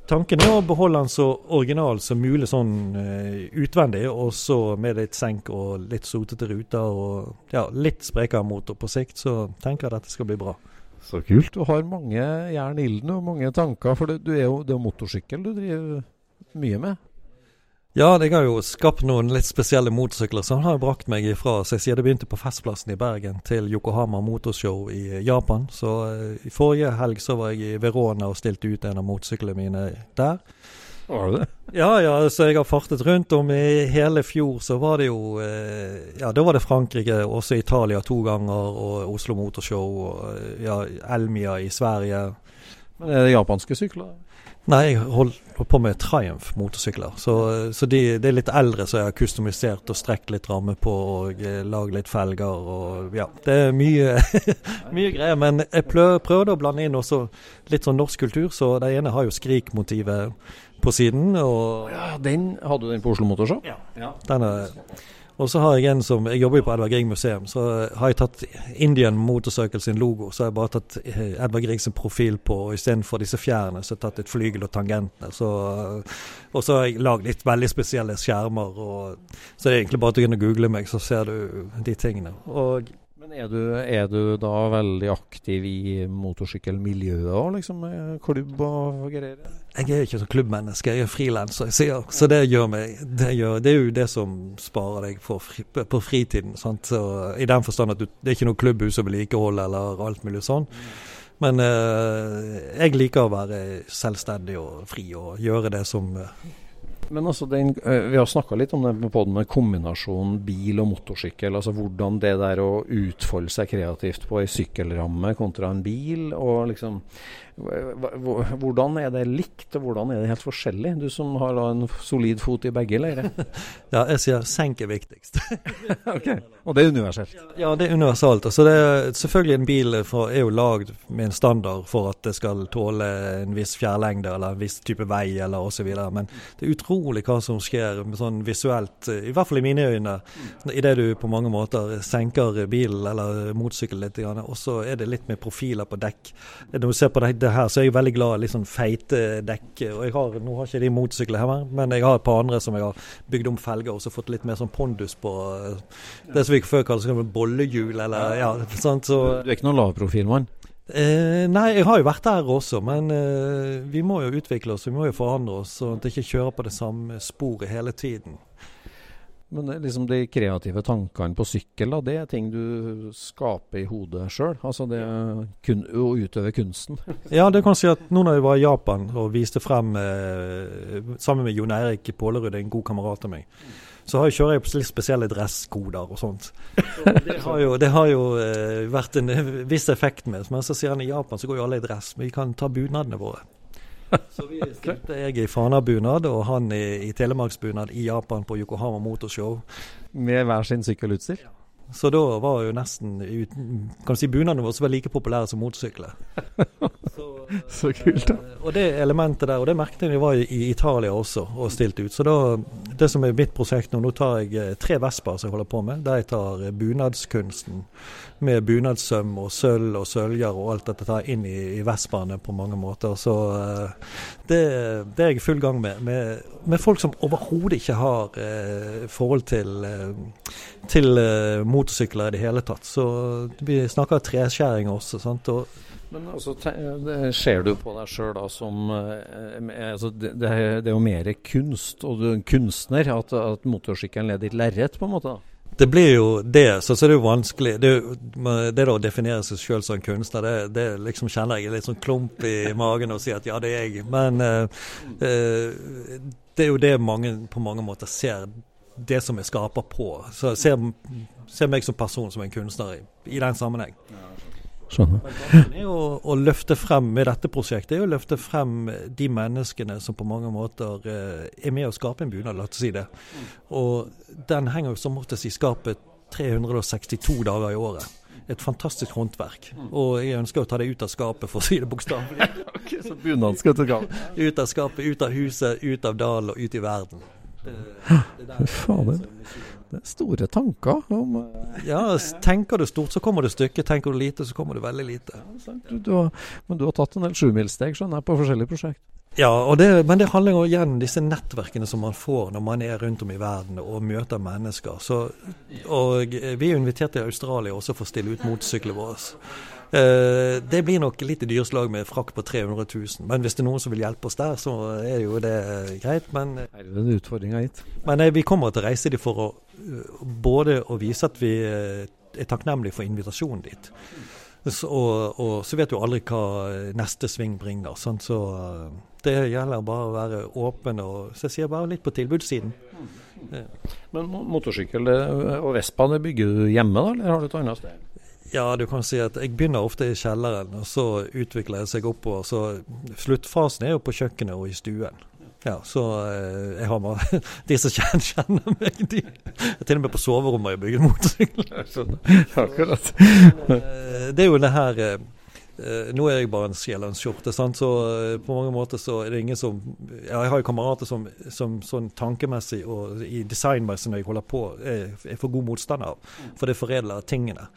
Tanken er å beholde den så original som mulig sånn uh, utvendig, og så med litt senk og litt sotete ruter og ja, litt sprekere motor på sikt, så tenker jeg dette skal bli bra. Så kult. Du har mange jern i ilden og mange tanker, for du er jo, det er jo motorsykkel du driver mye med? Ja, jeg har jo skapt noen litt spesielle motorsykler som har brakt meg ifra så jeg begynte på Festplassen i Bergen til Yokohama Motorshow i Japan. Så uh, i forrige helg så var jeg i Verona og stilte ut en av motorsyklene mine der. Var det det? Ja, ja, så jeg har fartet rundt om i hele fjor. Så var det jo uh, Ja, da var det Frankrike, også Italia to ganger, og Oslo Motorshow, og ja, Elmia i Sverige. Men er det japanske sykler? Nei, jeg holder på med Triumph motorsykler. Så, så de, de, er litt eldre, så jeg har kustomisert og strekt litt ramme på og eh, lagd litt felger og ja. Det er mye, mye greier. Men jeg prøvde å blande inn også litt sånn norsk kultur, så det ene har jo Skrik-motivet på siden. Og ja, den Hadde du den på Oslo Motorshow? Ja. ja. Den er, og så har jeg en som Jeg jobber jo på Edvard Grieg museum. Så har jeg tatt Indian Motorcycle sin logo. Så har jeg bare tatt eh, Edvard Grieg sin profil på, og istedenfor disse fjærene, så har jeg tatt et flygel og tangentene. Så, og så har jeg lagd litt veldig spesielle skjermer. Og, så det er egentlig bare til å google meg, så ser du de tingene. Og men er du, er du, da veldig aktiv i motorsykkelmiljøet liksom? Klubb og greier? Jeg er ikke så klubbmenneske, jeg er frilanser. Så det gjør meg det, gjør, det, er jo det som sparer deg fri, på fritiden. Så, I den forstand at du, det er ikke noe klubbhus å vedlikeholde eller alt mulig sånn. Men eh, jeg liker å være selvstendig og fri og gjøre det som eh, men altså den, eh, Vi har snakka litt om det på den med kombinasjonen bil og motorsykkel. altså Hvordan det der å utfolde seg kreativt på ei sykkelramme kontra en bil. og liksom hvordan er det likt, og hvordan er det helt forskjellig? Du som har en solid fot i begge leirer. ja, jeg sier senk er viktigst. ok, Og det er universelt? Ja, det er universalt. Altså det er, selvfølgelig En bil for, er jo lagd med en standard for at det skal tåle en viss fjærlengde eller en viss type vei eller osv. Men det er utrolig hva som skjer sånn visuelt, i hvert fall i mine øyne, idet du på mange måter senker bilen eller motorsykkelen litt, og så er det litt med profiler på dekk. Når du ser på det, det her, så er jeg veldig glad i sånn feite dekk. og jeg har, Nå har ikke de motorsykler her, men jeg har et par andre som jeg har bygd om felger og så fått litt mer sånn pondus på. Det som vi før kalte sånn bollehjul, eller ja. Sant, så, du er ikke noen lavprofilmann? Eh, nei, jeg har jo vært der også, men eh, vi må jo utvikle oss, vi må jo forandre oss. Sånn at jeg ikke kjører på det samme sporet hele tiden. Men liksom de kreative tankene på sykkel, da, det er ting du skaper i hodet sjøl? Altså det kun, å utøve kunsten? ja, det kan si at nå når jeg var i Japan og viste frem eh, sammen med Jon Eirik Pålerud, en god kamerat av meg, så har jeg, kjører jeg på litt spesielle dresskoder og sånt. Så det har jo, det har jo eh, vært en viss effekt med. Men så sier han i Japan så går jo alle i dress, men vi kan ta bunadene våre. Så vi stilte jeg i Fana-bunad og han i, i Telemarksbunad i Japan på Yokohama Motorshow. Med hver sin sykkelutstyr? Så da var jo nesten kan du si bunadene våre var like populære som motorsykler. Så, så kult, da. Eh, og det elementet der, og det merket jeg da var i Italia også og stilte ut. Så da, det som er mitt prosjekt nå, nå tar jeg eh, tre vesper som jeg holder på med. Der jeg tar eh, bunadskunsten med bunadssøm og sølv og søljer og alt dette tar inn i, i vespene på mange måter. Så det, det, er jeg i full gang med. Med, med folk som overhodet ikke har eh, forhold til, til eh, motorsykler i det hele tatt. Så vi snakker treskjæring også. sant, og men altså, Ser du på deg sjøl som eh, altså, det, det, er jo mer kunst, og du er en kunstner, at, at motorsykkelen er ditt lerret, på en måte? Det blir jo det, så, så det er jo vanskelig. Det, det å definere seg sjøl som kunstner, det, det, liksom kjenner jeg litt sånn klump i magen og sier at ja, det er jeg. Men uh, uh, det er jo det mange på mange måter ser det som jeg skaper på. Så ser, ser meg som person som en kunstner i, i den sammenheng. Skjønner. Er å, å løfte frem med dette prosjektet er å løfte frem de menneskene som på mange måter eh, er med å skape en bunad, la oss si det. Og den henger jo som oftest i skapet 362 dager i året. Et fantastisk håndverk. Og jeg ønsker å ta det ut av skapet, for å si det bokstavelig. okay, så bunad skal til gang? Ut av skapet, ut av huset, ut av dalen og ut i verden. Fader. Det er store tanker om Ja, tenker du stort, så kommer du stykket. Tenker du lite, så kommer du veldig lite. Du, du har, men du har tatt en del sjumilssteg, skjønner jeg, på forskjellige prosjekt? Ja, det, men det handler jo igjen om disse nettverkene som man får når man er rundt om i verden og møter mennesker. Så, og vi er invitert til Australia også for å stille ut motorsyklene våre. Eh, det blir nok litt i dyreslag med frakk på 300 000. Men hvis det er noen som vil hjelpe oss der, så er jo det greit. Men, er det gitt? Men vi kommer til å reise dit for å både å vise at vi er takknemlige for invitasjonen dit. Så, og, og, så vet du aldri hva neste sving bringer. Sånn, så det gjelder bare å være åpen og så jeg sier bare litt på tilbudssiden. Men motorsykkel og Vespa det bygger du hjemme, da, eller har du et annet sted? Ja, du kan si at jeg begynner ofte i kjelleren, og så utvikler jeg seg oppover. Så sluttfasen er jo på kjøkkenet og i stuen. Ja, så eh, jeg har med De som kjenner meg, de til og med på soverommet jeg bygd motorsykkel. Akkurat. det er jo det her eh, nå er jeg bare en sjel og en skjorte, så på mange måter så er det ingen som Jeg har jo kamerater som, som sånn tankemessig og i designmessig når jeg holder på, er, for god motstander av. For det foredler tingene.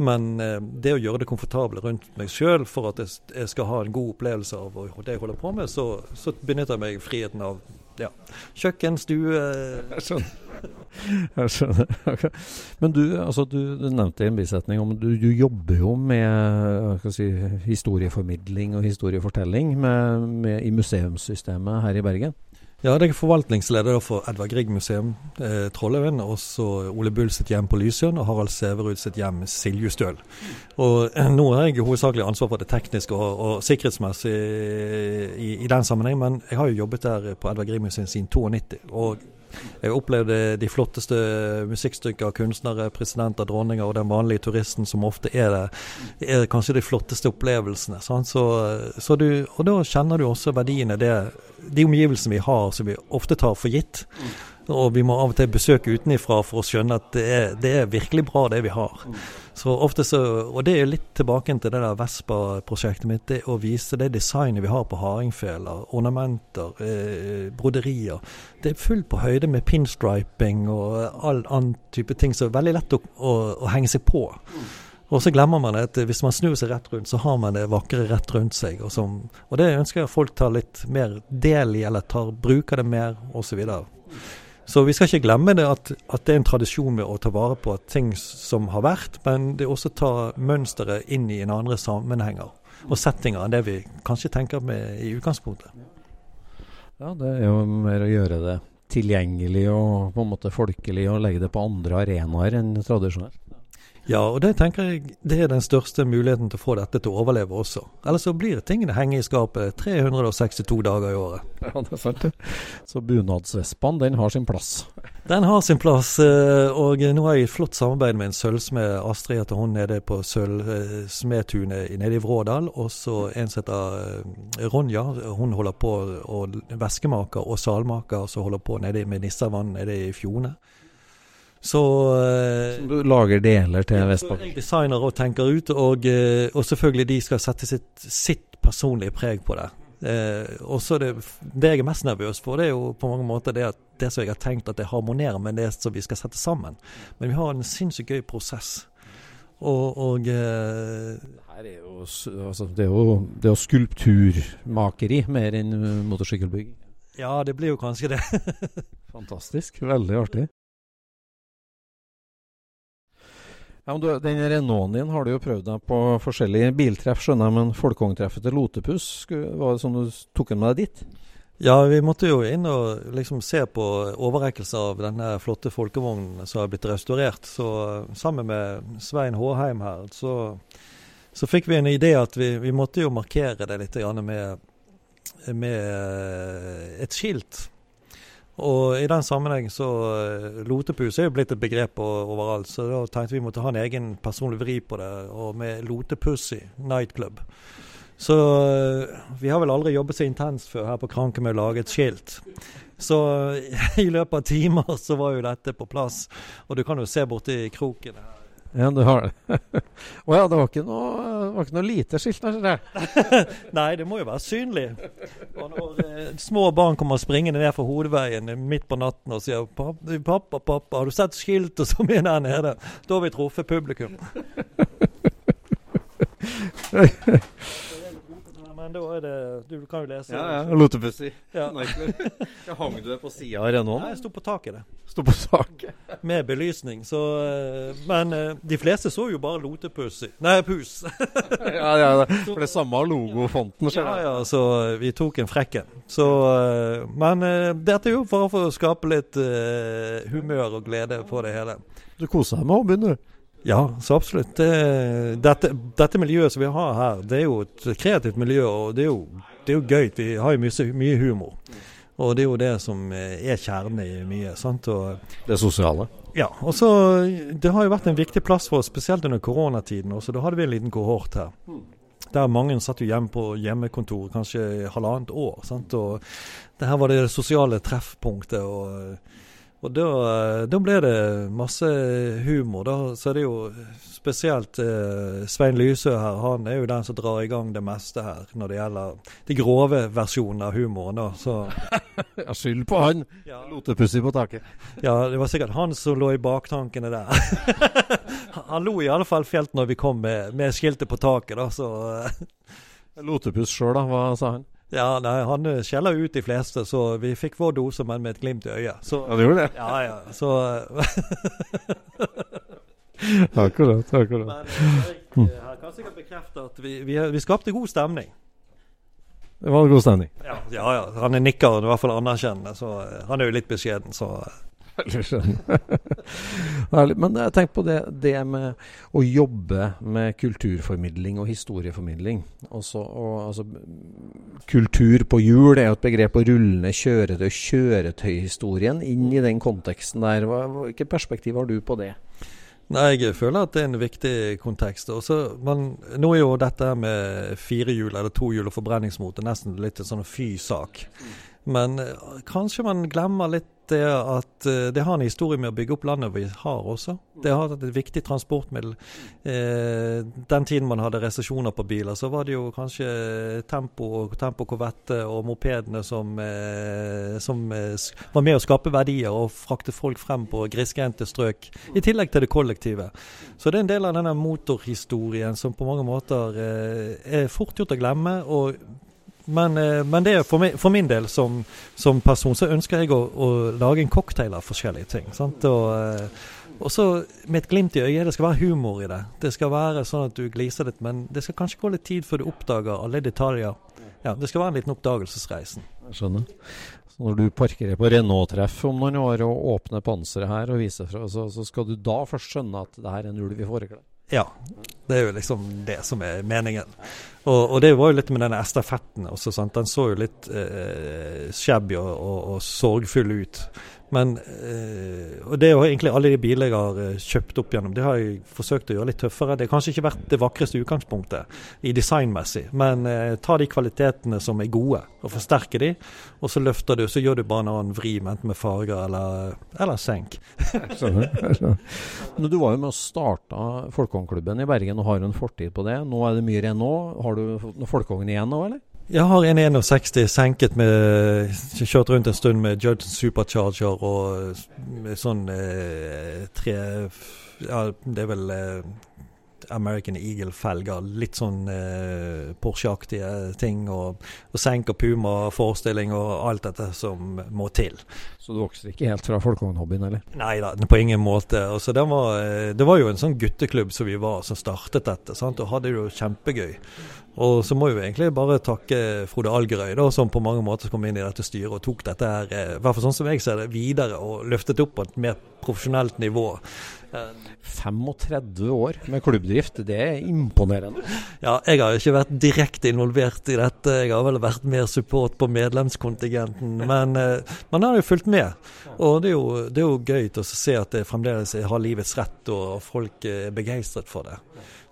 Men det å gjøre det komfortable rundt meg sjøl for at jeg, jeg, skal ha en god opplevelse av det jeg holder på med, så, så benytter jeg meg friheten av ja, kjøkken, stue Jeg skjønner. Okay. Men du, altså, du, du nevnte i en bisetning om du, du jobber jo med si, historieformidling og historiefortelling med, med, i museumssystemet her i Bergen. Ja, jeg er forvaltningsleder for Edvard Grieg-museum eh, Trollhaugen. Også Ole Bull sitt hjem på Lysjøen og Harald Sæverud sitt hjem Siljustøl. Og eh, Nå har jeg hovedsakelig ansvar for det tekniske og, og sikkerhetsmessig i, i, den sammenheng, men jeg har jo jobbet der på Edvard Grieg-museum siden 92. og jeg opplevde de flotteste musikkstykker kunstnere, presidenter, dronninger og den vanlige turisten som ofte er det, er kanskje de flotteste opplevelsene. Så, så du, og da kjenner du også verdiene det, de omgivelsene vi har som vi ofte tar for gitt. Og vi må av og til besøke utenifra for å skjønne at det er, det er virkelig bra det vi har. Så ofte så, Og det er litt tilbake til det der Vespa-prosjektet mitt. Det å vise det designet vi har på hardingfeler, ornamenter, eh, broderier. Det er fullt på høyde med pinstriping og all annen type ting som er veldig lett å, å, å henge seg på. Og så glemmer man at hvis man snur seg rett rundt, så har man det vakre rett rundt seg. Og, som, og det ønsker jeg at folk tar litt mer del i, eller tar, bruker det mer, osv. Så vi skal ikke glemme det at, at, det er en tradisjon med å ta vare på ting som har vært, men det også å ta mønsteret inn i en andre sammenhenger og settinger enn det vi kanskje tenker med i utgangspunktet. Ja, det er jo mer å gjøre det tilgjengelig og på en måte folkelig og legge det på andre arenaer enn tradisjonelt. Ja, og det tenker jeg det er den største muligheten til å få dette til å overleve også. Ellers så blir tingene henge i skapet 362 dager i året. Ja, det er sant. Så bunadsvespaen, den har sin plass? Den har sin plass. Eh, og nå har jeg et flott samarbeid med en sølvsmed, Astrid heter hun, nede på Sølvsmedtunet nede i Vrådal. Og så en som heter eh, Ronja. Hun holder på og væskemaker og salmaker, som holder på nede med Nissavann nede i Fjone. Så, Som du lager deler til Vespa? Jeg designer og tenker ut, og, eh, og selvfølgelig de skal sette sitt, sitt personlige preg på det. Eh, også det, det jeg er mest nervøs for, det er jo på mange måter det at det som jeg har tenkt at det harmonerer med det som vi skal sette sammen. Men vi har en sinnssykt gøy prosess. Og, og eh, er jo, altså, det er jo, det er jo skulpturmakeri mer enn motorsykkelbygging. Ja, det blir jo kanskje det. Fantastisk. Veldig artig. Ja, du, den Renaulten din har du jo prøvd deg på forskjellige biltreff, skjønner jeg, men folkevogntreffet til Lotepus, var det sånn du tok den med deg dit? Ja, vi måtte jo inn og liksom se på overrekkelse av denne flotte folkevognen som har blitt restaurert. Så sammen med Svein Håheim her, så, så fikk vi en idé at vi, vi måtte jo markere det litt med, med et skilt Og i den sammenheng så uh, Lotepus er jo blitt et begrep overalt, så da tenkte vi måtte ha en egen personlig vri på det, og med Lotepussy nightclub. Så uh, vi har vel aldri jobbet så intenst før her på Kranke med å lage et skilt. Så i løpet av timer så var jo dette på plass. Og du kan jo se borti kroken her. Ja, du har det. Å ja, det var ikke noe, var ikke noe lite skilt der? Nei, det må jo være synlig. Og når eh, små barn kommer springende ned fra hovedveien midt på natten og sier 'Pappa, pappa, har du sett skiltet som er der nede?' Da har vi truffet publikum. Men da er det Du kan jo lese. Ja, ja. Lotepussi. Ja. ja, hang du deg på sida av Renaulten? Nei, jeg sto på taket. det. Sto på taket. Med belysning. Så, eh, men eh, de fleste så jo bare Lotepussi. Nei, Pus. ja, ja, for det er samme logofonten. Ja, ja, så eh, vi tok en frekken. Så, men dette er jo for å skape litt humør og glede på det hele. Du koser deg med hobbyen, du? Ja, så absolutt. Det, dette, dette, miljøet som vi har her, det er jo et kreativt miljø, og det er jo, det er jo gøy. Vi har jo mye, mye, humor. Og det er jo det som er kjernen i mye. sant? Og, det sosiale? Ja. og så Det har jo vært en viktig plass for oss, spesielt under koronatiden. Også, da hadde vi en liten kohort her. Der mange satt jo hjemme på hjemmekontor kanskje halvannet år. sant? Og det her var det sosiale treffpunktet. og og da, da, ble det masse humor. Da. Så er det jo spesielt eh, Svein Lysø her. Han er jo den som drar i gang det meste her når det gjelder de grove versjonene av humoren. Da. Så, ja, skyld på han. Ja. Lotepussi på taket. Ja, det var sikkert han som lå i baktankene der. han lo i alle fall fjelt når vi kom med, med skiltet på taket, da, så Lotepuss sjøl, da? Hva sa han? Ja, nei, Han eh, skjeller ut de fleste, så vi fikk vår dose, men med et glimt i øyet. Så, ja, du gjorde det? Ja, ja, så Akkurat. akkurat. Men Erik eh, jeg kan sikkert bekrefte at vi, vi, vi skapte god stemning. Det var god stemning? Ja, ja. ja. Han er nikker, i hvert fall anerkjennende. Så eh, han er jo litt beskjeden, så Men jeg tenker på det, det, med å jobbe med kulturformidling og historieformidling. Også, og, altså, kultur på hjul er jo et begrep. Å rullende kjøretøy, kjøretøyhistorien inn i den konteksten der. Hvilket perspektiv har du på det? Nei, Jeg føler at det er en viktig kontekst. Også, man, nå er jo dette med firehjul eller tohjul og forbrenningsmotor nesten litt en sånn fy-sak. Men eh, kanskje man glemmer litt det at eh, det har en historie med å bygge opp landet vi har også. Det har vært et viktig transportmiddel. Eh, den tiden man hadde resesjoner på biler, så var det jo kanskje Tempo, tempo Corvette og mopedene som, som var med å skape verdier og frakte folk frem på grisgrendte strøk, i tillegg til det kollektive. Så det er en del av denne motorhistorien som på mange måter er fort gjort å glemme. og men, eh, men, det er for, min, for min del som, som, person så ønsker jeg å, å, lage en cocktail av forskjellige ting. Sant? Og, eh, og så med et glimt i øyet. Det skal være humor i det. Det skal være sånn at du gliser litt, men det skal kanskje gå litt tid før du oppdager alle detaljer. Ja, Det skal være en liten oppdagelsesreisen. Jeg skjønner. Så når du parkerer på Renault-treff om noen år og åpner panseret her og viser fra, så, så, skal du da først skjønne at det her er en ulv i fåreklær? Ja. Det er jo liksom det som er meningen. Og, og, det var jo litt med denne estafetten også. Sant? Den så jo litt eh, shabby og, og, og, sorgfull ut. Men eh, Og det er jo egentlig alle de bilene jeg har eh, kjøpt opp gjennom, det har jeg forsøkt å gjøre litt tøffere. Det har kanskje ikke vært det vakreste utgangspunktet i designmessig, men eh, ta de kvalitetene som er gode, og forsterke de. Og så løfter du, så gjør du bare en annen vri, enten med farger eller, eller senk. Du var jo med å starte Folkongklubben i Bergen og har en fortid på det. Nå er det mye Renault. Har du noen Folkongen igjen nå, eller? Jeg har en 61 senket med Kjørt rundt en stund med Judson Supercharger og med sånn eh, tre Ja, det er vel eh, American Eagle-felger. Litt sånn eh, Porsche-aktige ting. Og, og senk og Puma-forestilling og alt dette som må til. Så du vokser ikke helt fra folkevognhobbyen, eller? Nei da, på ingen måte. Altså, det, var, eh, det var jo en sånn gutteklubb som vi var, som startet dette. Sant? Og hadde det jo kjempegøy. Og så må vi egentlig bare takke Frode Algerøy, da, som på mange måter kom inn i dette styret og tok dette her, eh, i hvert fall sånn som jeg ser det, videre og løftet opp på et mer profesjonelt nivå. 35 år med klubbdrift, det er imponerende. Ja, jeg har jo ikke vært direkte involvert i dette. Jeg har vel vært mer support på medlemskontingenten. Men eh, man har jo fulgt med. Og det er jo, det er jo gøy å se at det fremdeles har livets rett, og folk er begeistret for det.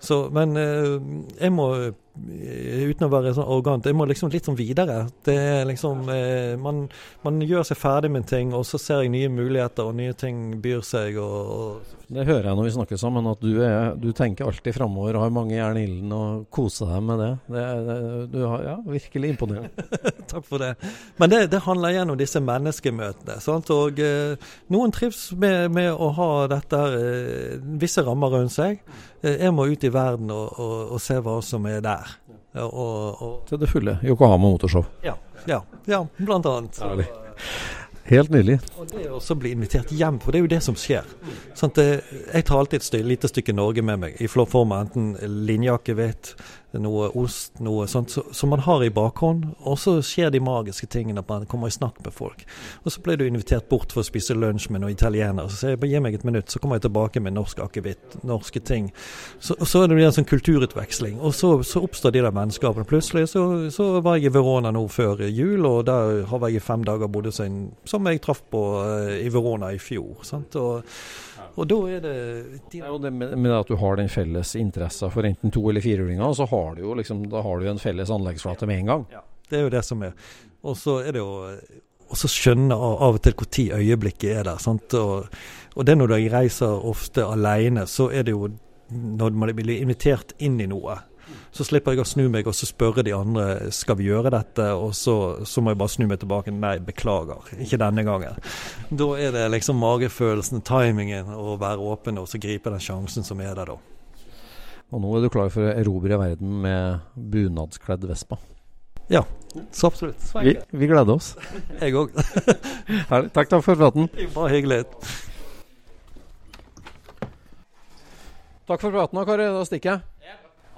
Så, men eh, jeg må Eh, uten å være sånn arrogant, jeg må liksom litt sånn videre. Det er liksom eh, man, man, gjør seg ferdig med ting, og så ser jeg nye muligheter, og nye ting byr seg. Og, og det hører jeg når vi snakker sammen, at du, er, du tenker alltid framover har mange jern i ilden og koser deg med det. det, det du har ja, virkelig imponerende. Takk for det. Men det, det handler igjen om disse menneskemøtene. Sant? Og eh, noen trives med, med, å ha dette eh, visse rammer rundt seg. Eh, jeg må ut i verden og, og, og se hva som er der. Og, og Til det fulle. Yokohama Motorshow. Ja, ja, ja blant annet. Ærlig. Helt nydelig. Og det å også bli invitert hjem, for det er jo det som skjer. Sånn jeg tar alltid et lite stykke Norge med meg i form av enten linjakke, linjeakevitt, noe ost, noe sånt som man har i bakhånd. Og så skjer de magiske tingene at man kommer i snakk med folk. Og så ble du invitert bort for å spise lunsj med noen italienere. Så sier jeg bare gi meg et minutt, så kommer jeg tilbake med norsk akevitt, norske ting. Så, så er det en sånn kulturutveksling. Og så, så oppstår de der vennskapene. Plutselig så, så, var jeg i Verona nå før jul, og der har jeg i fem dager bodd som jeg traff på uh, i Verona i fjor. Sant? Og og da er det Det er jo det med, med, at du har den felles interessen for enten to- eller firehjulinger, så har du jo liksom, da har du en felles anleggsflate med en gang. Ja, det er jo det som er. Og så er det jo og så skjønne av og til når øyeblikket er der. Sant? Og, og det når jeg reiser ofte alene, så er det jo når man blir invitert inn i noe så slipper jeg å snu meg og så spørre de andre skal vi gjøre dette, og så, så må jeg bare snu meg tilbake. Nei, beklager, ikke denne gangen. Da er det liksom magefølelsen, timingen, å være åpen og så gripe den sjansen som er der da. Og nå er du klar for å erobre verden med bunadskledd Vespa? Ja, så absolutt. Vi, vi, gleder oss. Jeg òg. takk, takk for praten. Bare hyggelig. Takk for praten, Kari. Da stikker jeg.